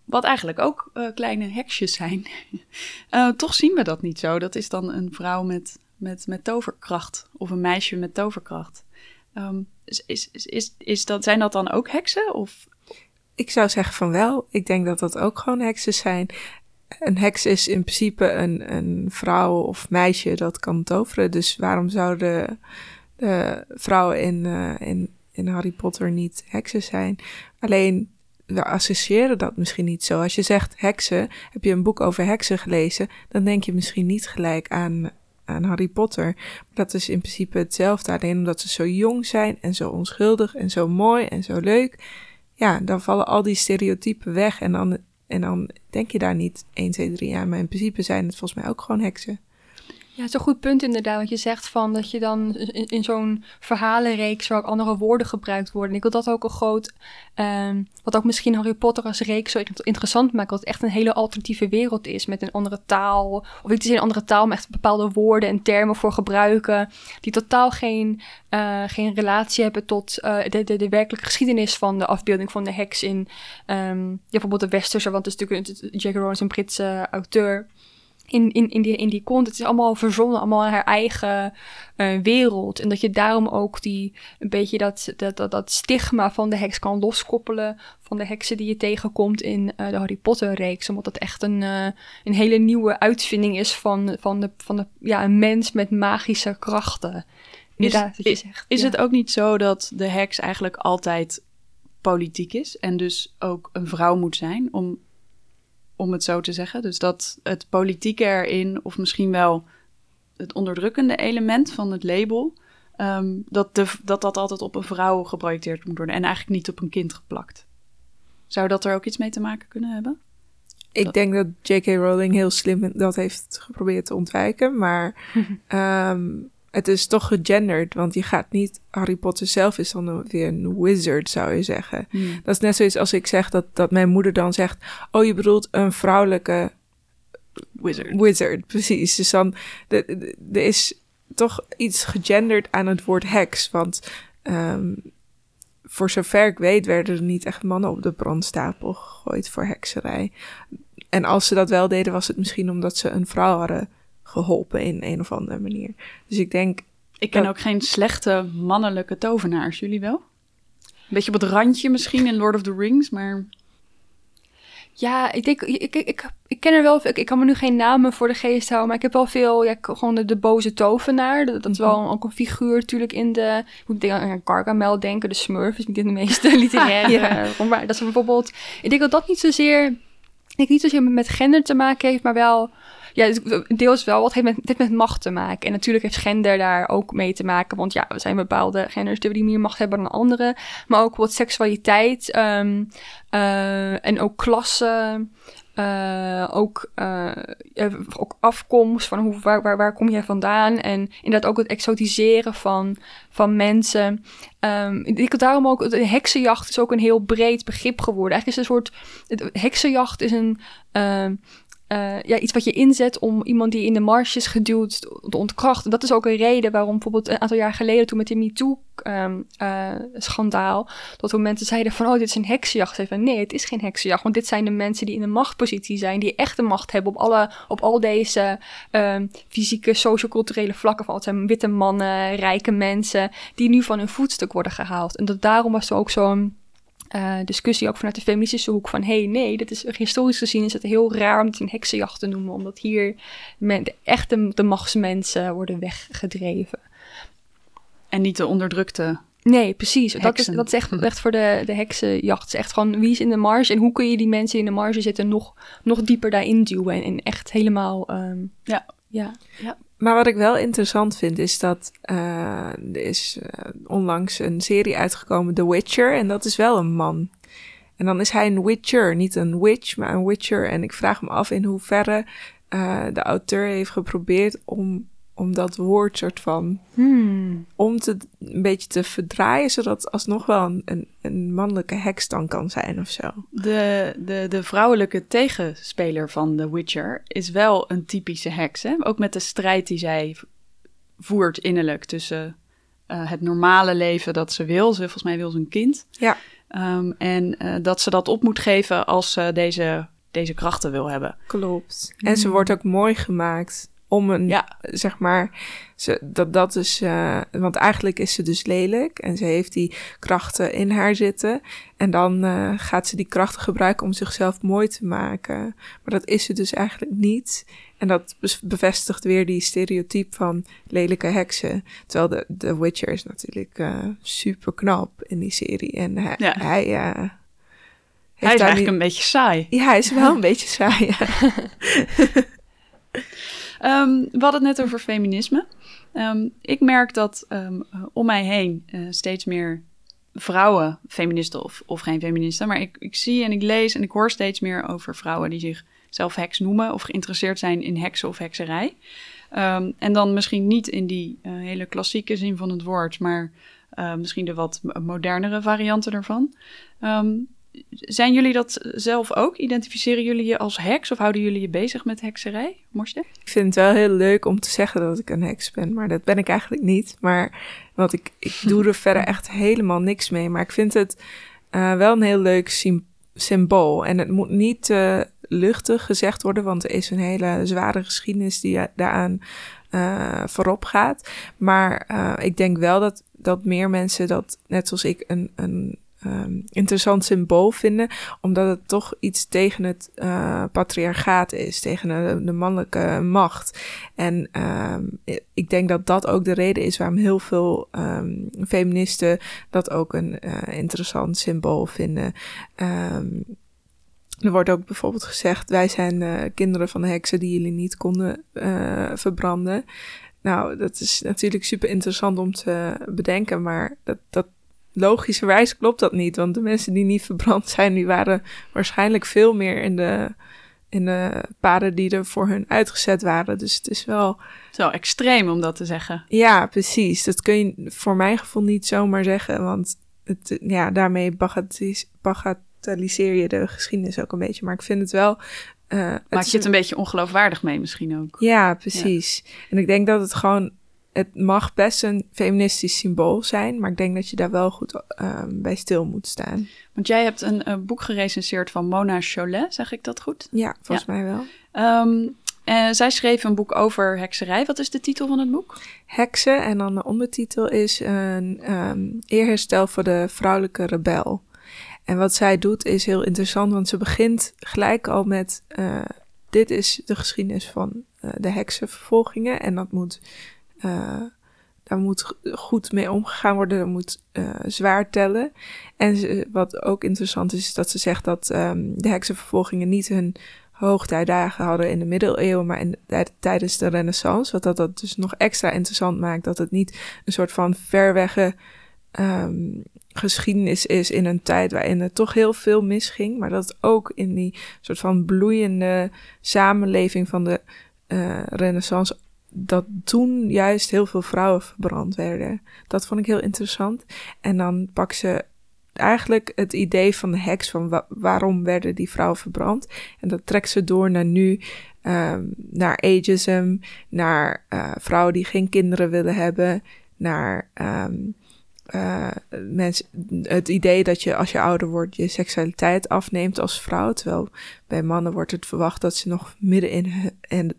Wat eigenlijk ook eh, kleine heksjes zijn. Eh, toch zien we dat niet zo. Dat is dan een vrouw met, met, met toverkracht of een meisje met toverkracht. Is, is, is, is, is dat, zijn dat dan ook heksen? Of Ik zou zeggen van wel. Ik denk dat dat ook gewoon heksen zijn. Een heks is in principe een, een vrouw of meisje dat kan toveren. Dus waarom zouden de vrouwen in, eh, in, in Harry Potter niet heksen zijn? Alleen, we associëren dat misschien niet zo. Als je zegt heksen, heb je een boek over heksen gelezen, dan denk je misschien niet gelijk aan, aan Harry Potter. Dat is in principe hetzelfde, alleen omdat ze zo jong zijn en zo onschuldig en zo mooi en zo leuk ja, dan vallen al die stereotypen weg. En dan, en dan denk je daar niet 1, 2, 3 aan. Maar in principe zijn het volgens mij ook gewoon heksen. Ja, het is een goed punt inderdaad. Want je zegt van dat je dan in, in zo'n verhalenreeks waar ook andere woorden gebruikt worden. En ik wil dat ook een groot. ehm, wat ook misschien Harry Potter als reeks zo int- interessant maakt. Dat het echt een hele alternatieve wereld is. Met een andere taal. Of niet eens een andere taal, maar echt bepaalde woorden en termen voor gebruiken. Die totaal geen, eh, geen relatie hebben tot eh, de, de, de werkelijke geschiedenis van de afbeelding van de heks in. ehm, ja, bijvoorbeeld de Westerse, want het is natuurlijk J.K. Rowling een Britse auteur in, in, in, die, in die content. Het is allemaal verzonnen, allemaal haar eigen eh, wereld. En dat je daarom ook die, een beetje dat, dat, dat, dat stigma van de heks kan loskoppelen van de heksen die je tegenkomt in eh, de Harry Potter reeks. Omdat dat echt een, eh, een hele nieuwe uitvinding is van, van, de, van de, ja, een mens met magische krachten. Inderdaad, wat je is- zegt. is ja. het ook niet zo dat de heks eigenlijk altijd politiek is en dus ook een vrouw moet zijn, om, om het zo te zeggen? Dus dat het politieke erin, of misschien wel het onderdrukkende element van het label, ehm, dat, de, dat dat altijd op een vrouw geprojecteerd moet worden en eigenlijk niet op een kind geplakt. Zou dat er ook iets mee te maken kunnen hebben? Ik Dat- denk dat J.K. Rowling heel slim dat heeft geprobeerd te ontwijken. Maar ehm, het is toch gegenderd. Want je gaat niet... Harry Potter zelf is dan weer een wizard, zou je zeggen. Dat is net zoiets als ik zeg dat, dat mijn moeder dan zegt... Oh, je bedoelt een vrouwelijke Wizard. wizard, precies. Dus dan, er is toch iets gegenderd aan het woord heks. Want ehm, voor zover ik weet werden er niet echt mannen op de brandstapel gegooid voor hekserij. En als ze dat wel deden, was het misschien omdat ze een vrouw hadden geholpen in een of andere manier. Dus ik denk, Ik ken Dat- ook geen slechte mannelijke tovenaars. Jullie wel? Een beetje op het randje misschien in Lord of the Rings, maar... Ja, ik denk, ik, ik, ik, ik ken er wel, ik, ik kan me nu geen namen voor de geest houden, maar ik heb wel veel, ja, gewoon de, de boze tovenaar. Dat, dat is wel een- ook een figuur natuurlijk in de, ik moet denk aan Gargamel denken, de Smurf is niet in de meeste literaire, Ja. maar dat is bijvoorbeeld, ik denk dat dat niet zozeer, ik denk niet zozeer met gender te maken heeft, maar wel ja, deels wel. Wat heeft met, dit met macht te maken? En natuurlijk heeft gender daar ook mee te maken. Want ja, er zijn bepaalde genders die meer macht hebben dan andere. Maar ook wat seksualiteit ehm, eh, en ook klasse. eh, ook, eh, ook afkomst, van hoe, waar, waar, waar kom jij vandaan? En inderdaad ook het exotiseren van, van mensen. Ehm, ik daarom ook, de heksenjacht is ook een heel breed begrip geworden. Eigenlijk is een soort, heksenjacht is een, ehm, eh, ja, iets wat je inzet om iemand die in de marge is geduwd te ontkrachten. Dat is ook een reden waarom bijvoorbeeld een aantal jaar geleden, toen met de MeToo-schandaal, dat we mensen zeiden van, oh, dit is een heksenjacht. Van, nee, het is geen heksenjacht, want dit zijn de mensen die in een machtpositie zijn, die echt de macht hebben op, alle, op al deze ehm, fysieke, socioculturele vlakken. Van, het zijn witte mannen, rijke mensen, die nu van hun voetstuk worden gehaald. En dat daarom was er ook zo'n eh, discussie ook vanuit de feministische hoek van... hé, hey, nee, dit is, historisch gezien is het heel raar om het een heksenjacht te noemen... omdat hier men, de echte de machtsmensen worden weggedreven. En niet de onderdrukte. Nee, precies. Dat is, dat is echt, echt voor de, de heksenjacht. Het is echt gewoon wie is in de marge... en hoe kun je die mensen in de marge zitten nog, nog dieper daarin duwen... en, en echt helemaal... ehm, Ja. ja. Maar wat ik wel interessant vind is dat eh, er is eh, onlangs een serie uitgekomen, The Witcher, en dat is wel een man. En dan is hij een witcher, niet een witch, maar een witcher. En ik vraag me af in hoeverre eh, de auteur heeft geprobeerd om, om dat woord soort van Hmm. om te een beetje te verdraaien, zodat alsnog wel een, een, een mannelijke heks dan kan zijn of zo. De, de, de vrouwelijke tegenspeler van The Witcher is wel een typische heks. Hè? Ook met de strijd die zij voert innerlijk tussen eh, het normale leven dat ze wil. Ze, volgens mij wil ze een kind. Ja. Ehm, en eh, dat ze dat op moet geven als ze deze, deze krachten wil hebben. Klopt. En ze wordt ook mooi gemaakt om een, Ja. zeg maar, ze, dat, dat is, eh, want eigenlijk is ze dus lelijk en ze heeft die krachten in haar zitten. En dan eh, gaat ze die krachten gebruiken om zichzelf mooi te maken. Maar dat is ze dus eigenlijk niet. En dat bevestigt weer die stereotype van lelijke heksen. Terwijl de, de Witcher is natuurlijk eh, super knap in die serie. En hij, Ja. hij, Hij is eigenlijk niet- een beetje saai. Ja, hij is wel een beetje saai. ja. Ehm, we hadden het net over feminisme. Ehm, ik merk dat ehm, eh, om mij heen eh, steeds meer vrouwen, feministen of, of geen feministen, maar ik, ik zie en ik lees en ik hoor steeds meer over vrouwen die zichzelf heks noemen of geïnteresseerd zijn in heksen of hekserij. En dan misschien niet in die eh, hele klassieke zin van het woord, maar eh, misschien de wat modernere varianten ervan. Ehm, zijn jullie dat zelf ook? Identificeren jullie je als heks of houden jullie je bezig met hekserij? Morste? Ik vind het wel heel leuk om te zeggen dat ik een heks ben, maar dat ben ik eigenlijk niet. Maar want ik, ik doe er verder echt helemaal niks mee. Maar ik vind het eh, wel een heel leuk sym- symbool. En het moet niet te luchtig gezegd worden, want er is een hele zware geschiedenis die daaraan eh, voorop gaat. Maar eh, ik denk wel dat, dat meer mensen dat, net zoals ik, een, een ehm, interessant symbool vinden omdat het toch iets tegen het eh, patriarchaat is, tegen de, mannelijke macht. En ehm, ik denk dat dat ook de reden is waarom heel veel ehm, feministen dat ook een eh, interessant symbool vinden. Er wordt ook bijvoorbeeld gezegd: wij zijn eh, kinderen van de heksen die jullie niet konden verbranden. Nou, dat is natuurlijk super interessant om te bedenken, maar dat, dat logischerwijs klopt dat niet. Want de mensen die niet verbrand zijn, die waren waarschijnlijk veel meer in de, in de paden die er voor hun uitgezet waren. Dus het is wel, Zo extreem om dat te zeggen. ja, precies. Dat kun je voor mijn gevoel niet zomaar zeggen. Want het, ja, daarmee bagatellis- bagatelliseer je de geschiedenis ook een beetje. Maar ik vind het wel. eh, Maak je het een beetje ongeloofwaardig mee misschien ook. ja, precies. En ik denk dat het gewoon. Het mag best een feministisch symbool zijn, maar ik denk dat je daar wel goed ehm, bij stil moet staan. Want jij hebt een, eh, boek gerecenseerd van Mona Cholet, zeg ik dat goed? Ja, volgens mij wel. Eh, zij schreef een boek over hekserij. Wat is de titel van het boek? Heksen en dan de ondertitel is een ehm, eerherstel voor de vrouwelijke rebel. En wat zij doet is heel interessant, want ze begint gelijk al met: eh, dit is de geschiedenis van eh, de heksenvervolgingen en dat moet. Eh, daar moet goed mee omgegaan worden, dat moet eh, zwaar tellen. En wat ook interessant is, is dat ze zegt dat ehm, de heksenvervolgingen niet hun hoogtijdagen hadden in de middeleeuwen, maar in, tijdens de renaissance. Wat dat, dat dus nog extra interessant maakt. Dat het niet een soort van verwegge um, geschiedenis is in een tijd waarin er toch heel veel misging. Maar dat het ook in die soort van bloeiende samenleving van de uh, renaissance dat toen juist heel veel vrouwen verbrand werden. Dat vond ik heel interessant. En dan pak ze eigenlijk het idee van de heks van waarom werden die vrouwen verbrand. En dat trekt ze door naar nu, um, naar ageism, naar uh, vrouwen die geen kinderen willen hebben, naar um, mens, het idee dat je als je ouder wordt je seksualiteit afneemt als vrouw. Terwijl bij mannen wordt het verwacht dat ze nog midden in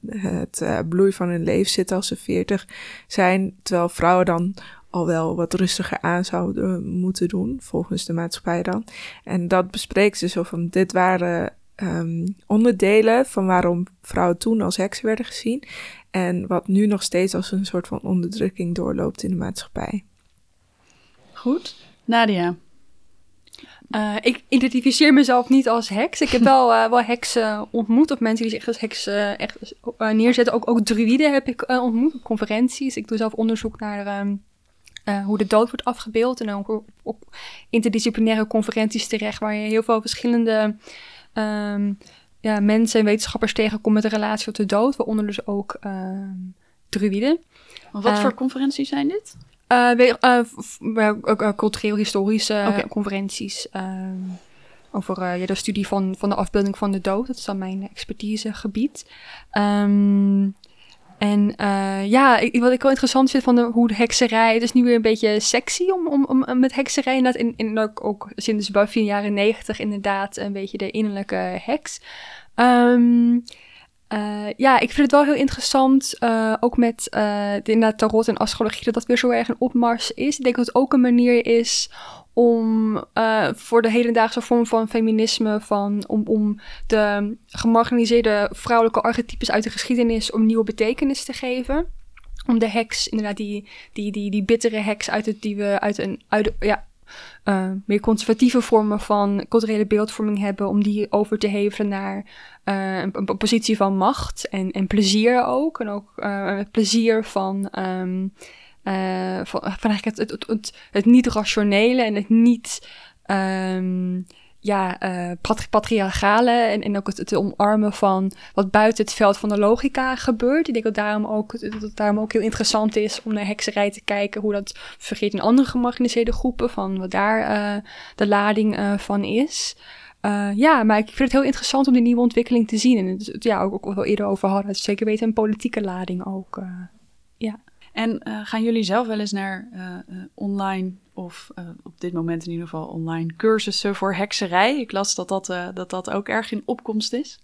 het, uh, bloei van hun leven zitten als ze veertig zijn. Terwijl vrouwen dan al wel wat rustiger aan zouden moeten doen, volgens de maatschappij dan. En dat bespreekt ze zo van, dit waren um, onderdelen van waarom vrouwen toen als heksen werden gezien. En wat nu nog steeds als een soort van onderdrukking doorloopt in de maatschappij. Goed. Nadia. Uh, ik identificeer mezelf niet als heks. Ik heb wel, uh, wel heksen ontmoet, of mensen die zich als heks uh, echt neerzetten. Ook, ook druiden heb ik ontmoet op conferenties. Ik doe zelf onderzoek naar um, hoe de dood wordt afgebeeld. En dan ook op, interdisciplinaire conferenties terecht, waar je heel veel verschillende um, ja, mensen en wetenschappers tegenkomt met de relatie tot de dood. Waaronder dus ook ehm, druiden. Wat voor conferenties zijn dit? Uh, uh, cultureel-historische conferenties. Ehm, over ja, de studie van, van de afbeelding van de dood. Dat is dan mijn expertisegebied. Um, en ja, ik, wat ik wel interessant vind van de, hoe de hekserij... Het is nu weer een beetje sexy om, om, om met hekserij... Inderdaad, in, in, ook, ook sinds Buffy in de jaren negentig inderdaad... een beetje de innerlijke heks. Um, uh, ja, ik vind het wel heel interessant, uh, ook met uh, de, tarot en astrologie, dat dat weer zo erg een opmars is. Ik denk dat het ook een manier is om voor de hedendaagse vorm van feminisme, van, om, om de gemarginaliseerde vrouwelijke archetypes uit de geschiedenis, om nieuwe betekenis te geven. Om de heks, inderdaad, die, die, die, die bittere heks uit het, die we uit een, uit, ja, uh, meer conservatieve vormen van culturele beeldvorming hebben, om die over te hevelen naar uh, een, positie van macht en, en plezier ook. En ook uh, het plezier van, um, van, van eigenlijk het, het, het, het, niet rationele en het niet. Um, ja, uh, patriarchale en, ook het, omarmen van wat buiten het veld van de logica gebeurt. Ik denk dat daarom ook, dat het daarom ook heel interessant is om naar hekserij te kijken, hoe dat vergeet in andere gemarginaliseerde groepen, van wat daar uh, de lading uh, van is. ja, maar ik vind het heel interessant om die nieuwe ontwikkeling te zien. En het, ja, ook, ook wel eerder over hadden, zeker weten een politieke lading ook. ja. En gaan jullie zelf wel eens naar online of uh, op dit moment in ieder geval online cursussen voor hekserij. Ik las dat dat, uh, dat, dat ook erg in opkomst is.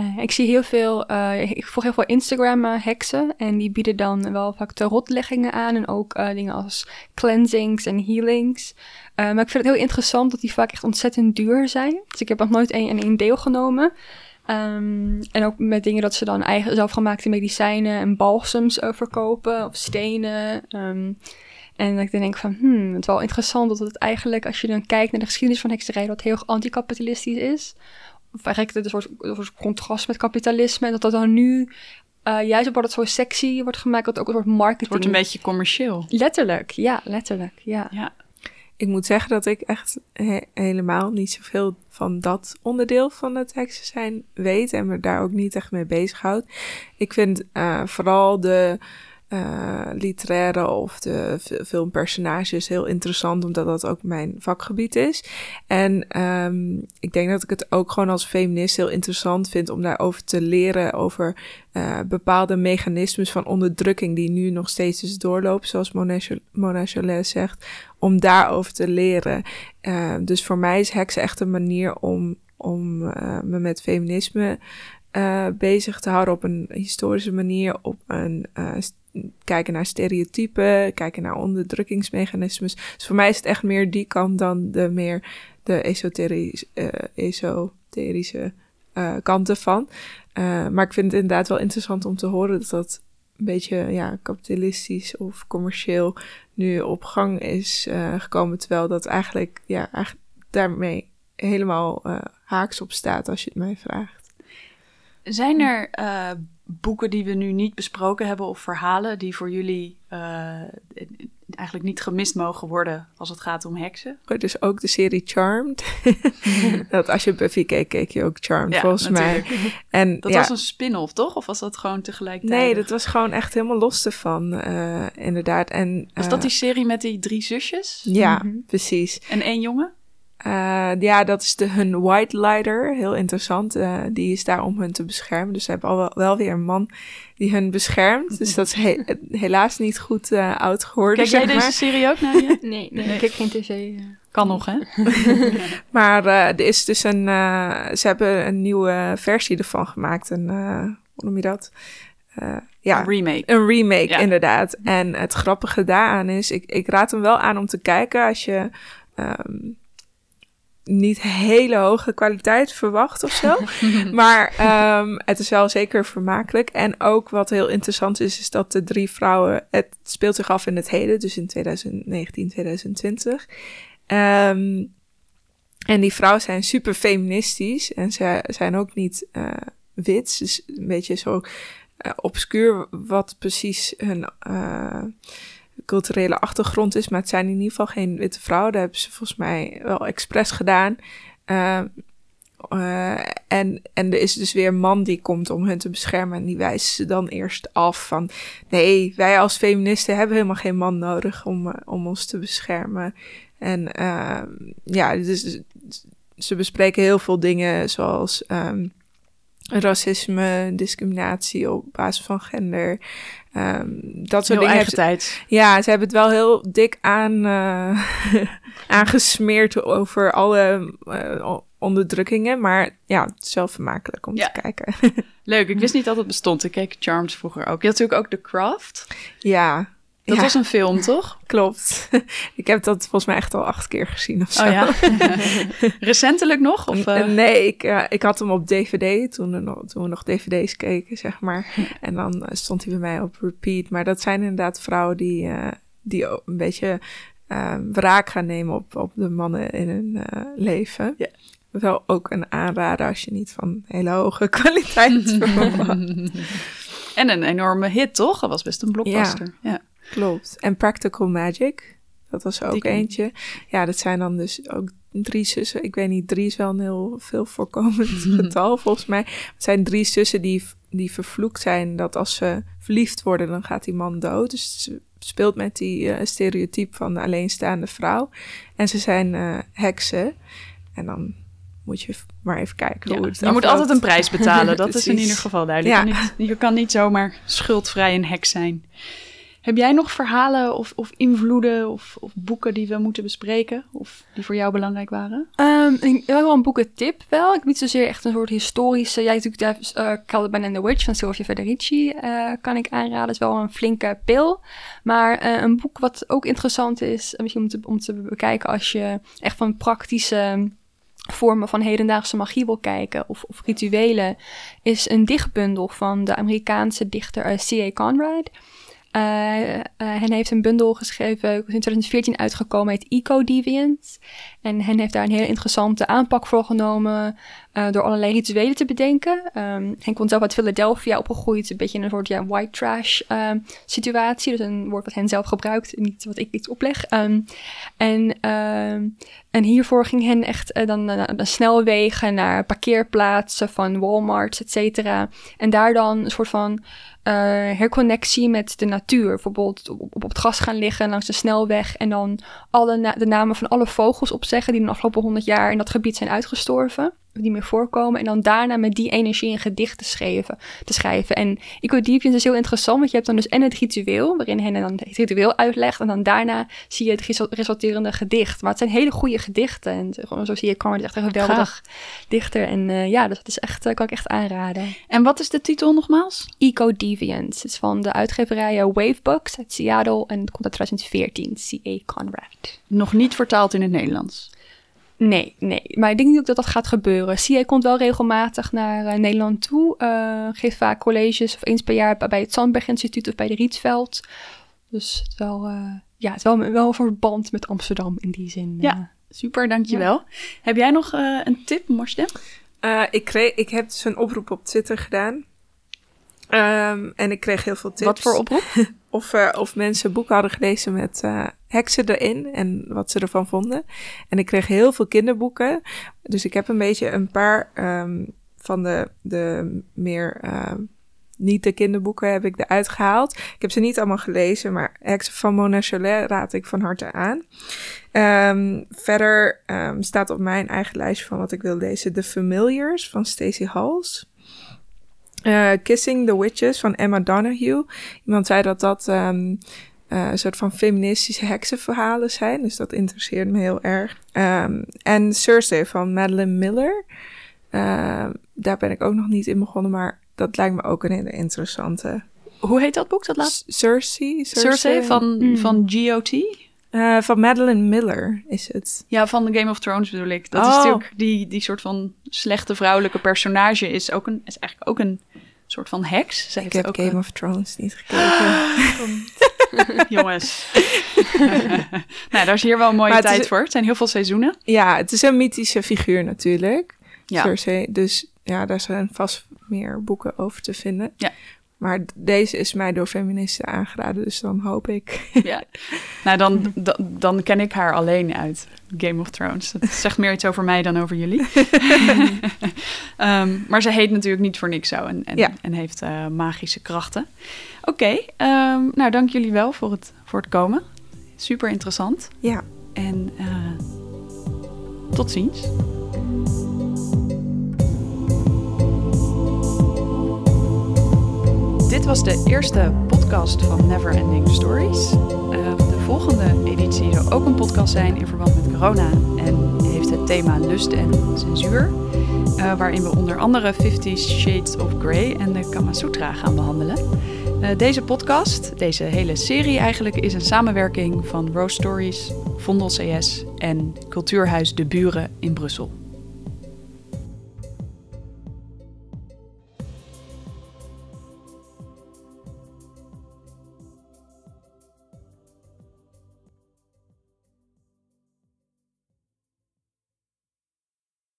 Uh, ik zie heel veel, ik volg heel veel Instagram heksen en die bieden dan wel vaak tarotleggingen aan en ook dingen als cleansings en healings. maar ik vind het heel interessant dat die vaak echt ontzettend duur zijn. Dus ik heb nog nooit één een deelgenomen. Um, en ook met dingen dat ze dan eigen zelfgemaakte medicijnen en balsems verkopen of stenen. Um, en dat ik dan denk van, hmm, het is wel interessant dat het eigenlijk, als je dan kijkt naar de geschiedenis van hekserij, dat heel anticapitalistisch is. Of eigenlijk een soort, een soort contrast met kapitalisme. En dat dat dan nu, uh, juist omdat het zo sexy wordt gemaakt, dat ook een soort marketing... Het wordt een beetje commercieel. Letterlijk, ja, letterlijk, ja. ja. Ik moet zeggen dat ik echt helemaal niet zoveel van dat onderdeel van het heksen zijn weet en me daar ook niet echt mee bezighoud. Ik vind uh, vooral de uh, literaire of de filmpersonages heel interessant, omdat dat ook mijn vakgebied is. En um, ik denk dat ik het ook gewoon als feminist heel interessant vind om daarover te leren, over uh, bepaalde mechanismes van onderdrukking die nu nog steeds dus doorlopen, zoals Mona Chollet zegt, om daarover te leren. Uh, dus voor mij is heksen echt een manier om, om me met feminisme bezig te houden op een historische manier, op een kijken naar stereotypen, kijken naar onderdrukkingsmechanismes. Dus voor mij is het echt meer die kant dan de meer de esoterische, uh, esoterische kanten van. maar ik vind het inderdaad wel interessant om te horen dat dat een beetje ja, kapitalistisch of commercieel nu op gang is gekomen. Terwijl dat eigenlijk, ja, eigenlijk daarmee helemaal eh, haaks op staat, als je het mij vraagt. Zijn er eh, boeken die we nu niet besproken hebben of verhalen die voor jullie eh, eigenlijk niet gemist mogen worden als het gaat om heksen? Dus ook de serie Charmed. dat als je Buffy keek, keek je ook Charmed, Ja, volgens mij. En Dat ja, was een spin-off, toch? Of was dat gewoon tegelijkertijd? Nee, dat was gewoon echt helemaal los ervan, eh, inderdaad. En, Was eh, dat die serie met die drie zusjes? Ja, Mhm. precies. En één jongen? Eh, ja, dat is de, hun White Lighter. Heel interessant. Eh, die is daar om hun te beschermen. Dus ze hebben al wel, wel weer een man die hun beschermt. Dus dat is he- helaas niet goed eh, oud geworden, Kijk jij zeg maar. deze serie ook, Nadia? Nee, nee, Nee. ik heb geen tv. Kan nog, hè? Maar eh, er is dus een... eh, ze hebben een nieuwe versie ervan gemaakt. Een, eh, hoe noem je dat? Eh, ja, Een remake. Een remake, Ja. inderdaad. En het grappige daaraan is, ik, ik raad hem wel aan om te kijken als je ehm, niet hele hoge kwaliteit verwacht of zo. maar ehm, het is wel zeker vermakelijk. En ook wat heel interessant is, is dat de drie vrouwen, het speelt zich af in het heden, dus in 2019, 2020. Ehm, en die vrouwen zijn super feministisch en ze zijn ook niet eh, wit. Dus een beetje zo eh, obscuur wat precies hun eh, culturele achtergrond is. Maar het zijn in ieder geval geen witte vrouwen. Dat hebben ze volgens mij wel expres gedaan. Eh, eh, en, en er is dus weer een man die komt om hun te beschermen. En die wijst ze dan eerst af van... Nee, wij als feministen hebben helemaal geen man nodig om, eh, om ons te beschermen. En eh, ja, dus ze bespreken heel veel dingen zoals... ehm, racisme, discriminatie op basis van gender. ehm, dat soort Heel dingen. tijd. Ja, ze hebben het wel heel dik aan, eh, aangesmeerd over alle eh, onderdrukkingen. Maar ja, het is wel vermakelijk om Ja. te kijken. Leuk, ik wist niet dat het bestond. Ik keek Charmed vroeger ook. Je had natuurlijk ook The Craft. ja, Dat ja, was een film, toch? klopt. Ik heb dat volgens mij echt al acht keer gezien of zo. Oh ja? Recentelijk nog? Of, eh, Nee, ik, eh, ik had hem op DVD toen, er nog, toen we nog DVD's keken, zeg maar. En dan eh, stond hij bij mij op repeat. Maar dat zijn inderdaad vrouwen die, eh, die ook een beetje eh, wraak gaan nemen op, op de mannen in hun leven. Ja. Wel ook een aanrader als je niet van hele hoge kwaliteit. En een enorme hit, toch? Dat was best een blockbuster. Ja. Klopt. En Practical Magic, dat was Die ook eentje. Ja, dat zijn dan dus ook drie zussen. Ik weet niet, drie is wel een heel veel voorkomend getal volgens mij. Het zijn drie zussen die, die vervloekt zijn dat als ze verliefd worden, dan gaat die man dood. Dus ze speelt met die eh, stereotype van de alleenstaande vrouw. En ze zijn eh, heksen. En dan moet je maar even kijken Ja. hoe het Je moet altijd een prijs betalen. Dat is in ieder geval duidelijk. Ja. Je, kan niet, je kan niet zomaar schuldvrij een hek zijn. Heb jij nog verhalen of, of invloeden of, of boeken die we moeten bespreken? Of die voor jou belangrijk waren? Ehm, ik heb wel een boekentip wel. Ik niet zozeer echt een soort historische... Ja, natuurlijk uh, Caliban and the Witch van Sylvia Federici eh, kan ik aanraden. Het is wel een flinke pil. Maar eh, een boek wat ook interessant is, eh, misschien om te, om te bekijken als je echt van praktische vormen van hedendaagse magie wil kijken of, of rituelen, is een dichtbundel van de Amerikaanse dichter C.A. Conrad. Uh, uh, hen heeft een bundel geschreven, in 2014 uitgekomen, heet Eco-Deviant. En hen heeft daar een hele interessante aanpak voor genomen uh, door allerlei rituelen te bedenken. Um, hen komt zelf uit Philadelphia opgegroeid, een beetje in een soort ja, white trash uh, situatie. Dus een woord wat hen zelf gebruikt, niet wat ik iets opleg. Um, en, en hiervoor ging hen echt uh, dan naar snelwegen, naar parkeerplaatsen van Walmart, et cetera. En daar dan een soort van uh, herconnectie met de natuur. Bijvoorbeeld op, op, het gras gaan liggen langs de snelweg en dan alle de namen van alle vogels opzeggen die de afgelopen honderd jaar in dat gebied zijn uitgestorven. Die meer voorkomen. En dan daarna met die energie een gedicht te schrijven. Te schrijven. En is heel interessant, want je hebt dan dus en het ritueel, waarin hen dan het ritueel uitlegt. En dan daarna zie je het resulterende gedicht. Maar het zijn hele goede gedichten. En zo zie je, Carmen echt een geweldig dichter. En uh, ja, dus dat is echt, uh, kan ik echt aanraden. En wat is de titel nogmaals? Ecodeviant. Het is van de uitgeverij Wavebooks uit Seattle. En het komt uit 2014. C.A. Conrad. Nog niet vertaald in het Nederlands. Nee, nee. Maar ik denk niet ook dat dat gaat gebeuren. CIA komt wel regelmatig naar uh, Nederland toe. Uh, geeft vaak colleges of eens per jaar bij het Zandberg Instituut of bij de Rietveld. Dus het is wel, uh, ja, het wel, wel een soort band met Amsterdam in die zin. Ja. Super, dankjewel. Heb jij nog eh, een tip? Eh, ik, kreeg, ik heb dus een oproep op Twitter gedaan. Ehm, en ik kreeg heel veel tips. Wat voor oproep? Of, eh, of mensen boeken hadden gelezen met eh, heksen erin en wat ze ervan vonden. En ik kreeg heel veel kinderboeken. Dus ik heb een beetje een paar ehm, van de, de meer ehm, niet de kinderboeken heb ik eruit gehaald. Ik heb ze niet allemaal gelezen, maar Heksen van Mona Cholet raad ik van harte aan. Ehm, verder staat op mijn eigen lijstje van wat ik wil lezen The Familiars van Stacey Hals. Eh, Kissing the Witches van Emma Donoghue. Iemand zei dat dat ehm, eh, een soort van feministische heksenverhalen zijn. Dus dat interesseert me heel erg. Ehm, en Cersei van Madeline Miller. Ehm, daar ben ik ook nog niet in begonnen, maar dat lijkt me ook een hele interessante. Hoe heet dat boek, dat laatste? Cersei? Cersei van, Mm. van GOT? Eh, van Madeline Miller is het. Ja, van de Game of Thrones bedoel ik. Dat is Oh. natuurlijk die, die soort van slechte vrouwelijke personage is, ook een, is eigenlijk ook een soort van heks. Zij Ik heeft heb ook Game of Thrones niet gekeken. jongens. nou, daar is hier wel een mooie Maar is- tijd voor. Het zijn heel veel seizoenen. ja, het is een mythische figuur natuurlijk. Ja. Cersei. Dus ja, daar zijn vast meer boeken over te vinden. Ja. Maar deze is mij door feministen aangeraden, dus dan hoop ik. ja. Nou, dan, dan, dan ken ik haar alleen uit Game of Thrones. Dat zegt meer iets over mij dan over jullie. Ehm, maar ze heet natuurlijk niet voor niks zo en, en, Ja. en heeft eh, magische krachten. Oké, ehm, nou dank jullie wel voor het, voor het komen. Super interessant. Ja, En eh, tot ziens. Dit was de eerste podcast van Neverending Stories. Eh, de volgende editie zal ook een podcast zijn in verband met corona en heeft het thema lust en censuur. eh, waarin we onder andere Fifty Shades of Grey en de Kama Sutra gaan behandelen. Eh, deze podcast, deze hele serie eigenlijk, is een samenwerking van Rose Stories, Vondel CS en Cultuurhuis De Buren in Brussel.